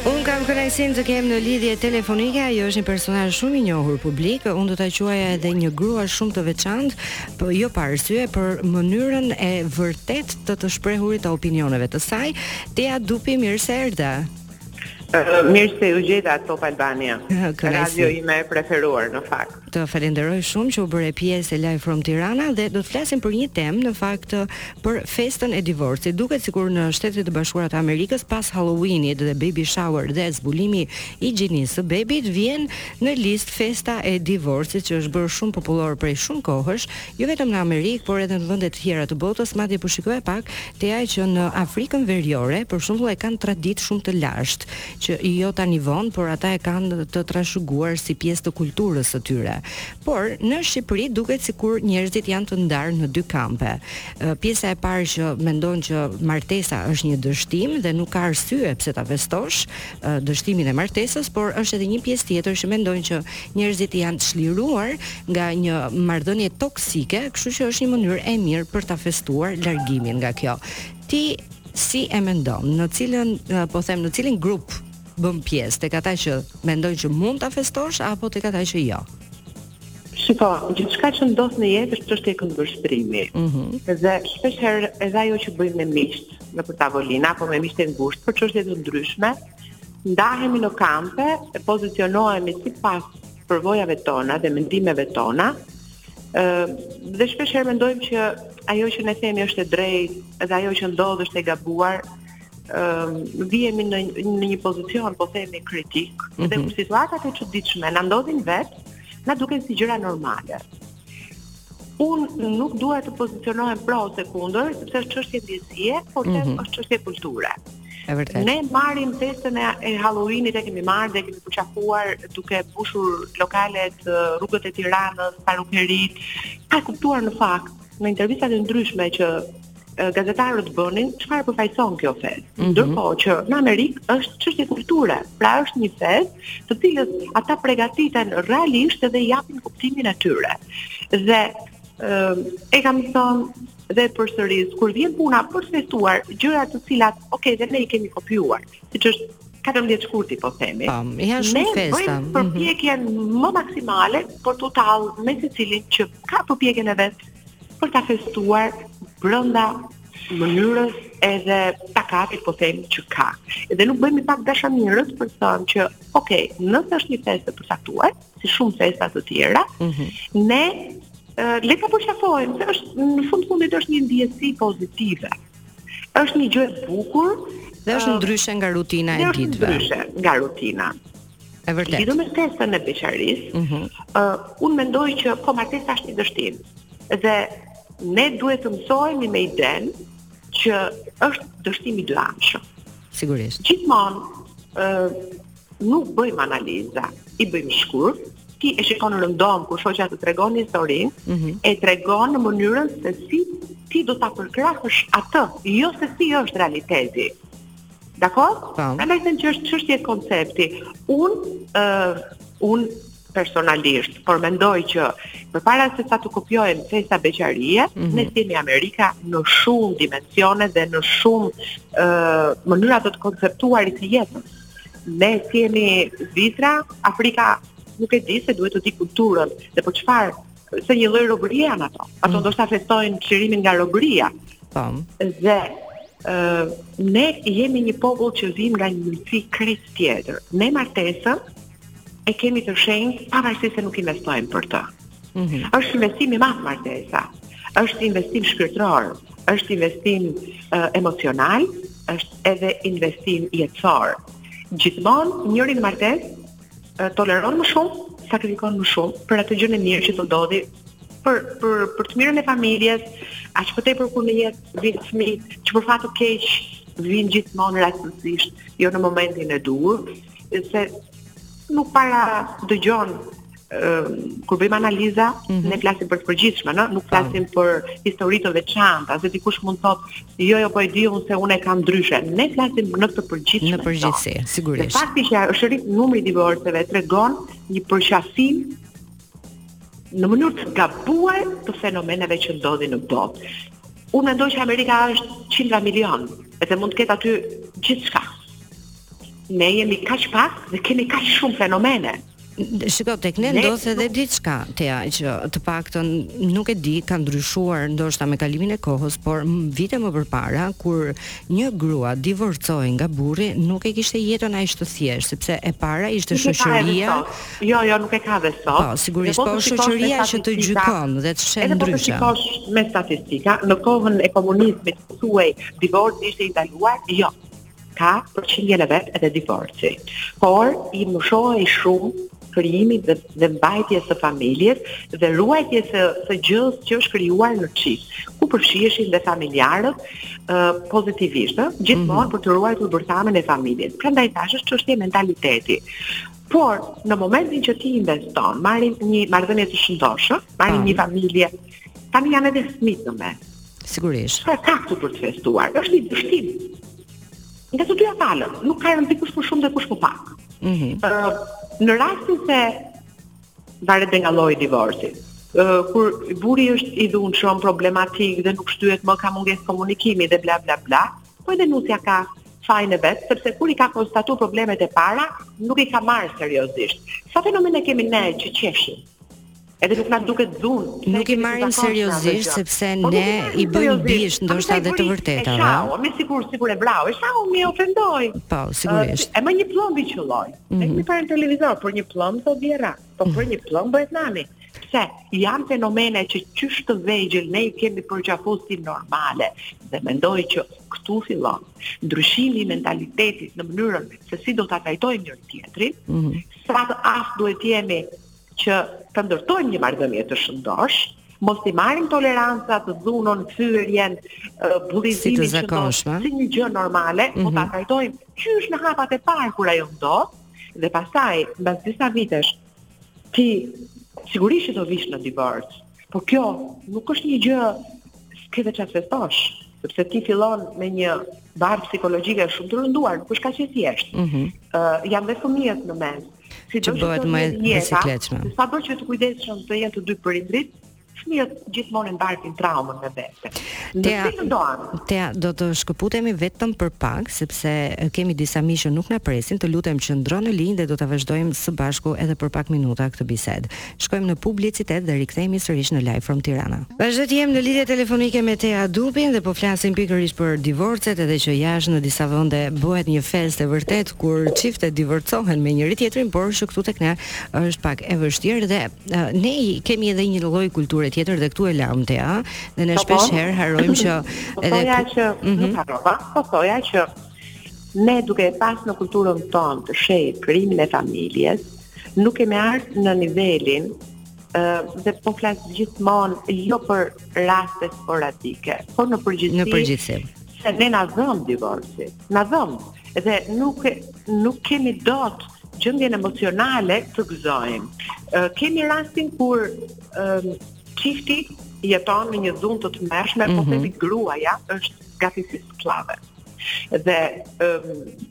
Unë kam kënaqësinë të kem në lidhje telefonike, ajo është një personazh shumë i njohur publik, unë do ta quaja edhe një grua shumë të veçantë, po jo pa arsye për mënyrën e vërtetë të të shprehurit të opinioneve të saj. Tea Dupi, mirë se erdhe. Mirë se ju gjeta Top Albania. Radio ime e preferuar në fakt. Të falenderoj shumë që u bëre pjesë e Live From Tirana dhe do të flasim për një temë në fakt për festën e divorcit. Duket sikur në Shtetet e Bashkuara të Amerikës pas Halloween-it dhe baby shower dhe zbulimi i gjinisë së bebit vjen në listë festa e divorcit që është bërë shumë popullore prej shumë kohësh, jo vetëm në Amerikë, por edhe në vende të tjera të botës, madje po shikoja pak Tea që në Afrikën Veriore, për shembull, e kanë traditë shumë të lashtë. që jo tani vonë, por ata e kanë të trashëguar si pjesë të kulturës së tyre. Por në Shqipëri duket sikur njerëzit janë të ndarë në dy kampe. Pjesa e parë që mendon që martesa është një dështim dhe nuk ka arsye pse ta festosh dështimin e martesës, por është edhe një pjesë tjetër që mendon që njerëzit janë çliruar nga një marrëdhënie toksike, kështu që është një mënyrë e mirë për ta festuar largimin nga kjo. Ti Si e mendon, në cilën, po them, në cilin grup bën pjesë, tek ata që mendojnë që mund ta festosh apo tek ata që jo? Shiko, gjithçka që ndodh në jetë është çështje këndvështrimi. Ëh. Mm -hmm. Dhe shpesh herë edhe ajo që bëjmë me miqtë nëpër tavolina apo me miqtë e ngushtë për çështje të ndryshme, ndahemi në kampe e pozicionohemi sipas përvojave tona dhe mendimeve tona, ë dhe shpesh herë mendojmë që ajo që ne themi është e drejtë dhe ajo që ndodh është e gabuar, ë vihemi në në një pozicion po themi kritik mm -hmm. dhe mhm. kur situatat e çuditshme na ndodhin vetë, na duken si gjëra normale. Unë nuk dua të pozicionohem pro ose kundër, sepse është çështje ndjesie, por mm -hmm. është çështje kulture. E vërtetë. Ne marrim festën e, e Halloweenit e kemi marrë dhe e kemi përqafuar duke mbushur lokalet, rrugët e Tiranës, parukeritë, pa kuptuar në fakt në intervistat e ndryshme që gazetarët bënin, çfarë përfaqëson kjo festë. Mm -hmm. Ndërkohë që në Amerikë është çështje kulture, pra është një festë të cilës ata përgatiten realisht dhe i japin kuptimin e tyre. Dhe e kam thënë dhe përsëris, kur vjen puna për të festuar gjëra të cilat, ok, dhe ne i kemi kopjuar, siç është 14 shkurti po themi. Po, janë shumë festa. Ne bëjmë mhm. përpjekjen më maksimale për të tallë me secilin që ka përpjekjen e vet për ta festuar brenda mënyrës edhe takatit po them që ka. Dhe nuk bëhemi pak dashamirës për të thënë që, ok, nëse është një festë e përcaktuar, si shumë festa të tjera, mm -hmm. ne uh, le ta përqafojmë se është në fund fundit është një ndjesi pozitive. Është një gjë e bukur dhe është ndryshe nga rutina e ditëve. Është ndryshe nga rutina. E vërtetë. Lidhur me festën e beqarisë, ëh, mm -hmm. uh, unë mendoj që po martesa është një dështim. Dhe ne duhet të mësohemi me idenë që është dështim i dyanshëm. Sigurisht. Gjithmonë ëh uh, nuk bëjmë analiza, i bëjmë shkurt, ti e shikon rëndom kur shoqja të tregon historinë, mm -hmm. e tregon në mënyrën se si ti do ta përkrahësh atë, jo se si është realiteti. Dakord? Prandaj them që është çështje koncepti. Unë ë uh, unë personalisht, por mendoj që përpara se sa të kopjojmë festa beqarie, mm -hmm. ne s'jemi Amerika në shumë dimensione dhe në shumë ë uh, mënyra të konceptuarit të jetës. Ne s'jemi Zvicra, Afrika nuk e di se duhet të di kulturën dhe po çfarë se një lloj robërie janë ato. Ato mm. ndoshta festojnë çlirimin nga robëria. Tam. Po. Dhe ë uh, ne jemi një popull që vijmë nga një mendësi krejt tjetër. Ne martesën e kemi të shenjtë pavarësisht se nuk investojmë për të. Mm -hmm. Është investim i madh martesa. Është investim shpirtëror, është investim uh, emocional, është edhe investim jetësor. Gjithmonë njëri në martesë Toleron më shumë, sakrifikon më shumë për atë gjënë e mirë që të ndodhë për për për të mirën e familjes, aq më tepër kur në jetë vijnë fëmijë, që për fat të keq vijnë gjithmonë rastësisht, jo në momentin e duhur, se nuk para dëgjon kur bëjmë analiza, mm -hmm. ne flasim për të përgjithshme, në? nuk flasim për histori të veçanta, se dikush mund të thotë Jo, jo, po e di unë se unë e kam ndryshe. Ne flasim në të përgjithshme. Në përgjithësi, no. sigurisht. Fakti që është rrit numri i divorceve tregon një përqafim në mënyrë të gabuar të fenomeneve që ndodhin në botë. Unë mendoj që Amerika është qindra milion, edhe mund të ketë aty gjithçka. Ne jemi kaq pak dhe kemi kaq shumë fenomene. Shiko, tek ne ndodh edhe diçka, Tea, që të paktën nuk e di, ka ndryshuar ndoshta me kalimin e kohës, por vite më përpara kur një grua divorcohej nga burri, nuk e kishte jetën aq të thjeshtë, sepse e para ishte shoqëria. Jo, jo, nuk e ka dhe sot. Po, sigurisht, po shoqëria që të gjykon dhe të sheh ndryshe. Edhe po të shikosh me statistika, në kohën e komunizmit thuaj divorci ishte i ndaluar? Jo. Ka përqindjen e vet edhe divorci. Por i mëshohej shumë krijimit dhe, dhe mbajtjes së familjes dhe ruajtjes së, së gjësë që është krijuar në çift, ku përfshiheshin dhe familjarët uh, pozitivisht, ë, gjithmonë mm -hmm. për të ruajtur bërthamën e familjes. Prandaj thashë është çështje mentaliteti. Por në momentin që ti investon, mbarë një marrëdhënie të shëndoshë, mbarë një familje, tani janë edhe fëmijë në mes. Sigurisht. Çfarë ka këtu për të festuar? Është një dështim. Nga të dyja palët, nuk ka rëndësi kush më shumë dhe kush më pak. Mhm. Mm uh, në rastin se varet dhe nga lloji i divorcit. Ë uh, kur burri është i dhunshëm, problematik dhe nuk shtyhet më, ka mungesë komunikimi dhe bla bla bla, po edhe nusja ka fajin e vet, sepse kur i ka konstatu problemet e para, nuk i ka marrë seriozisht. Sa fenomene kemi ne që qeshim? Edhe nuk na duket dhunë. Nuk i marrim seriozisht sepse po ne i bëjmë bisht ndoshta edhe të vërtetës. Po me siguri sikur e vrau, e shau, e ofendoi. Po, sigurisht. E me një shpullë i qelloi. Mhm. Ne kemi parë në televizor për një shpullë të vjehrra, po për një shpullë bëhet nami. Pse janë fenomene që qysh të vegjël ne i kemi përqafuar si normale dhe mendoj që këtu fillon ndryshimi i mentalitetit në mënyrën se si do ta trajtojmë njëri-tjetrin, mhm. Sa të aftë duhet të jemi që të ndërtojmë një marrëdhënie të shëndoshë, mos t'i marrim tolerancat, dhunën, fyerjen, bullizimin siç është si një gjë normale, mm -hmm. po ta mhm. trajtojmë qysh në hapat e parë kur ajo ndodh dhe pastaj mbas disa vitesh ti sigurisht që do vijsh në divorc. Po kjo nuk është një gjë që ke çfarë festosh, sepse ti fillon me një barrë psikologjike shumë të rënduar, nuk është kaq e thjeshtë. Mm -hmm. uh, janë dhe fëmijët në mes. Gjë që bëhet më e sikletshme. Sado që të kujdesshëm të jenë të dy prindërit, fëmijët gjithmonë e mbartin traumën me vete. Tea, Tea, do të shkëputemi vetëm për pak, sepse kemi disa miq që na presin, të lutem qëndro në linjë dhe do ta vazhdojmë së bashku edhe për pak minuta këtë bisedë. Shkojmë në publicitet dhe rikthehemi sërish në Live from Tirana. Vazhdoj të jem në lidhje telefonike me Tea Dupin dhe po flasim pikërisht për divorcet edhe që jashtë në disa vende bëhet një festë e vërtetë kur çiftet divorcohen me njëri-tjetrin, por që këtu tek ne është pak e vështirë dhe uh, ne kemi edhe një lloj kulture tjetër dhe këtu e lamë Tea dhe ne po, po. shpeshherë harrojmë që edhe Po thoja që mm -hmm. nuk harrova, po thoja që ne duke e pas në kulturën tonë të shenjtë krijimin e familjes, Nuk kemi ardh në nivelin ë dhe po flas gjithmonë jo për raste sporadike, por në përgjithësi. Në përgjithësi. Se ne na dhemb divorci, na dhemb dhe nuk nuk kemi dot gjendjen emocionale të gëzojmë. Uh, kemi rastin kur uh, çifti jeton në një dhunë të tmerrshme, mm -hmm. po mhm. themi gruaja është gati si skllave. Ëh, Dhe um,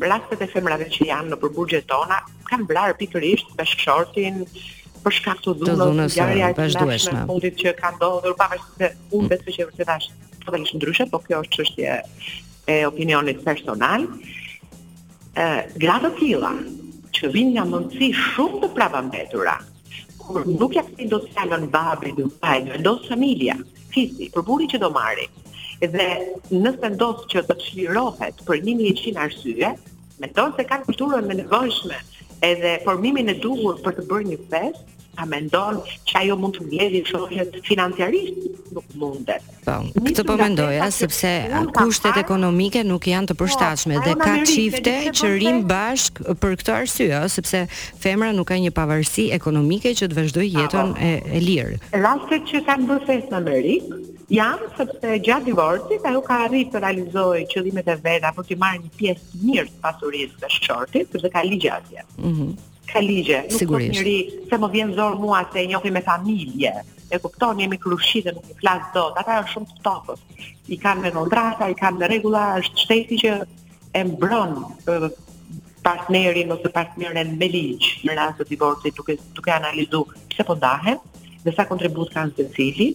rastet e femrave që janë nëpër burgjet tona kanë vrarë pikërisht bashkëshortin, për shkak të dhunës, ngjarja e fundit që ka ndodhur, pavarësisht se unë mm. besoj që e vërteta është totalisht ndryshe, por kjo është çështje e opinionit personal. Ë, gra të tilla që vijnë nga mundësi shumë të prapambetura, Kur nuk ia kthen dot fjalën babit, babai, vendos familja, fisi, për burrin që do marrë. Dhe nëse ndodh që të çlirohet për një mijë e njëqind arsye, mendon se kanë kulturën e nevojshme edhe formimin e duhur për të bërë një festë, a mendon që ajo mund të mbledhë shoqet financiarisht? Nuk mundet. Po, këtë po mendoja sepse kushtet ekonomike nuk janë të po, përshtatshme dhe ka çifte që rrinë bashkë për këtë arsye, ëh, sepse femra nuk ka një pavarësi ekonomike që të vazhdojë jetën e, e lirë. Rastet që kanë bërë festë në Amerikë janë sepse gjatë divorcit ajo ka arritur të realizojë qëllimet e veta apo të marrë një pjesë të mirë të pasurisë së bashkëshortit, sepse ka ligje atje. Mhm. Mm Ka ligje, nuk thotë Sigurisht. njeri se më vjen zor mua se e njohim me familje. E kupton, jemi krushqi dhe nuk i flas dot. Ata janë shumë të ftohtë. I kanë me kontrata, i kanë me rregulla, është shteti që e mbron ë, partnerin ose partneren me ligj në rast të divorcit duke duke analizu pse po ndahen dhe sa kontribut kanë secili.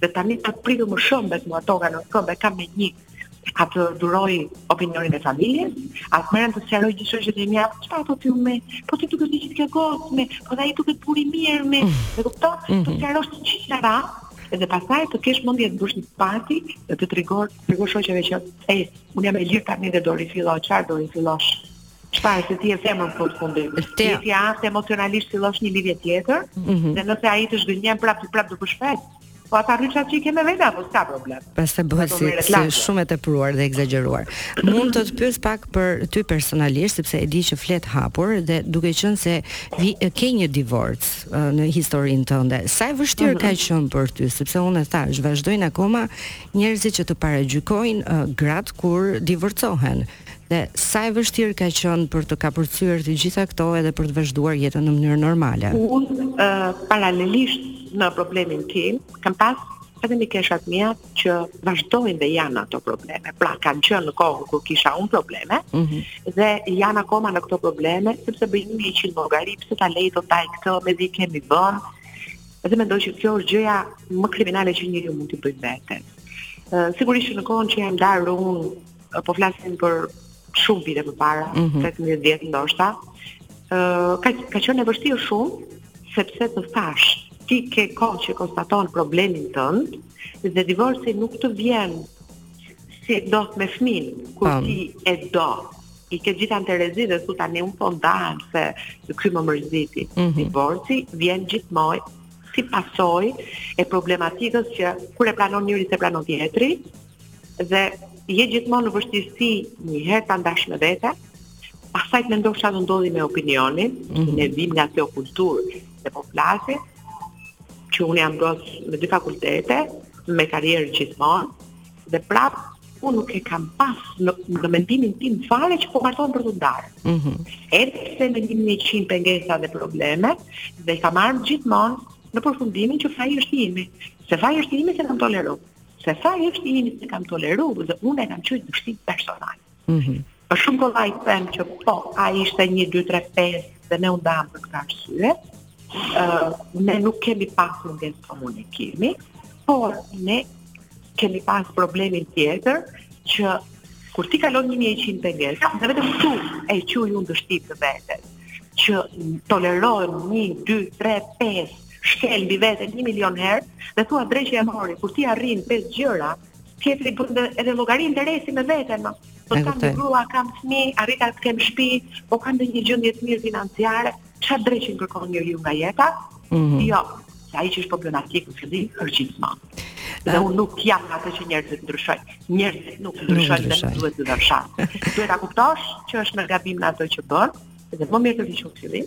dhe tani ka fituar më shumë dhe mua toka në këmbë kam me një a të duroj opinionin e familjes, a të merrem të sqaroj gjithë shoqet e mia, çfarë po ti me, po ti dukeshe gjithë kjo gocë me, po ai dukej burrë i mirë me, mm. e kupton? Mm -hmm. Të sqarosh të gjithë çfarë dhe pastaj të kesh mendje të bësh një parti dhe të tregosh tregosh shoqeve që ej unë jam e lirë tani dhe do rifillo çfarë do rifillosh Çfarë, se ti e di, zemër në fund të fundit. A je i aftë emocionalisht të fillosh një lidhje tjetër, mm -hmm. dhe nëse ai të zhgënjen prap ti prap do bësh festë. Po ata rriçat që i ke me vete apo s'ka problem. Pastaj bëhet si, si shumë e tepruar dhe ekzagjeruar. Mund të të pyes pak për ty personalisht sepse e di që flet hapur dhe duke qenë se vi, ke një divorc në historinë tënde. Sa e vështirë mm -hmm. ka qenë për ty sepse unë e thashë, vazhdojnë akoma njerëzit që të paragjykojnë uh, gratë kur divorcohen. Dhe sa e vështirë ka qenë për të kapërcyer të gjitha këto edhe për të vazhduar jetën në mënyrë normale. Unë uh, paralelisht në problemin tim, kam pas edhe mikeshat e mia që vazhdojnë dhe janë ato probleme. Pra, kanë qenë në kohën kur kisha unë probleme, mm -hmm. dhe janë akoma në këto probleme, sepse bëjnë një mijë e njëqind llogari, pse ta lë, do ta ndaj këtë, me të kemi bërë, dhe mendoj që kjo është gjëja më kriminale që njeriu mund t'i bëjë vetes. Uh, sigurisht që në kohën që jam ndarë unë, Po flasim për shumë vite më para, mm -hmm. 18 vjet ndoshta. Ë uh, ka ka qenë e vështirë shumë sepse të thash ti ke kohë që konstaton problemin tënd dhe divorci nuk të vjen si lojë me fëmijën, kur um. ti e do, i ke gjitha anterezi dhe thu tani unë po ndahem se ky më mërziti. Mm -hmm. Divorci vjen gjithmonë si pasojë e problematikës që kur e pranon njëri s'e pranon tjetri, Dhe je gjithmonë në vështirësi një herë ta ndash me vete, pastaj të mendosh çfarë do ndodhi me opinionin, mm -hmm. ne vim nga kjo kulturë dhe po flasim që unë jam gocë me dy fakultete, me karrierë gjithmonë dhe prap unë nuk e kam pas në, në mendimin tim fare që po martohem për t'u ndarë. Mm -hmm. Edhe pse me një mijë e njëqind pengesa dhe probleme, dhe kam arrit gjithmonë në përfundimin që faji është imi. Se faji është imi se kam toleru. Se faji është imi se kam toleru dhe unë e kam quajt dështim personal. Mm -hmm. Se shumë kollaj të them që po, ai ishte një, dy, tre, pesë dhe ne u ndamë për këtë arsye, uh, ne nuk kemi pas mungesë komunikimi, por ne kemi pas problemin tjetër që kur t'i kalon 1100 pengesa, dhe vetëm këtu e quj unë dështim të vetes, që toleron 1, 2, 3, 5, shkel mbi vete 1 milion herë dhe thua dreqi e mori, kur ti arrin pesë gjëra, tjetri bën edhe llogari interesi me veten. Po po kam një grua, kam fëmijë, arrita të kem shtëpi, po kam dhe një gjendje të mirë financiare, çfarë dreqin kërkon njeriu nga jeta? Mm -hmm. Jo, se ai që është problematik në fillim është gjithmonë. Dhe unë nuk jam nga ata që njerëzit ndryshojnë. Njerëzit nuk ndryshojnë dhe nuk duhet të ndryshojnë. Duhet ta kuptosh që është në gabim në atë që bën, dhe më mirë të dish në fillim,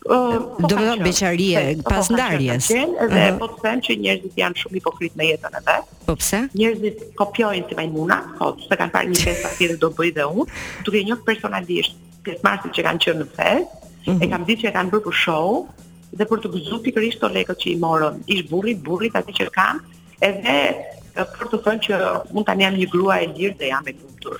Po do të thotë beqari e po pas ndarjes. Dhe po të them që njerëzit janë shumë hipokritë me jetën e vet. Po pse? Njerëzit kopjojnë si majmuna, pse kanë parë një festë aty dhe do bëj dhe unë, duke njohur personalisht pjesëmarrësit që kanë qenë në festë, mm -hmm. e kam ditë që kanë bërë për show dhe për të gëzuar pikërisht ato lekët që i morën, ish burrit, burrit atij që kanë, edhe për të thënë që unë tani jam një grua e lirë dhe jam e lumtur.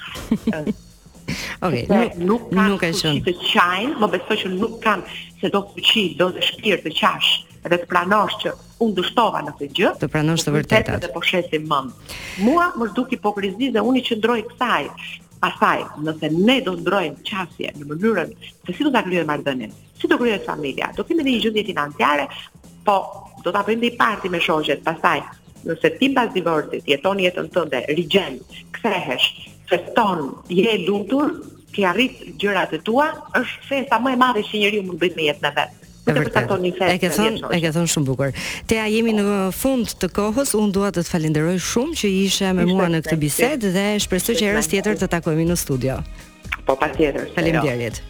Okej, okay, nuk, nuk kanë fuqi të qajnë, më beso që nuk kanë se do fuqi, do dhe shpirt të qash dhe të pranosh që unë dështova në këtë gjë. Të pranosh të vërtetat. Dhe po shesim mend. Mua më duket hipokrizi dhe unë i qëndroj kësaj. Pastaj, nëse ne do ndrojmë qasje në mënyrën se si do ta krijojmë marrëdhënien, Si do kryhet familja? Do kemi një gjendje financiare, po do ta bëjmë një parti me shoqet, pastaj nëse ti pas divorcit jeton jetën tënde, rigjen, kthehesh, feston, je e lumtur, ti arrit gjërat e tua, është festa më e madhe që njeriu mund të bëjë në jetën e vet. E vërtetë. E ke thënë, e ke thënë shumë bukur. Tea jemi në fund të kohës, unë dua të të falenderoj shumë që ishe me mua në këtë bisedë dhe shpresoj që herës tjetër të takohemi në studio. Po patjetër. Faleminderit.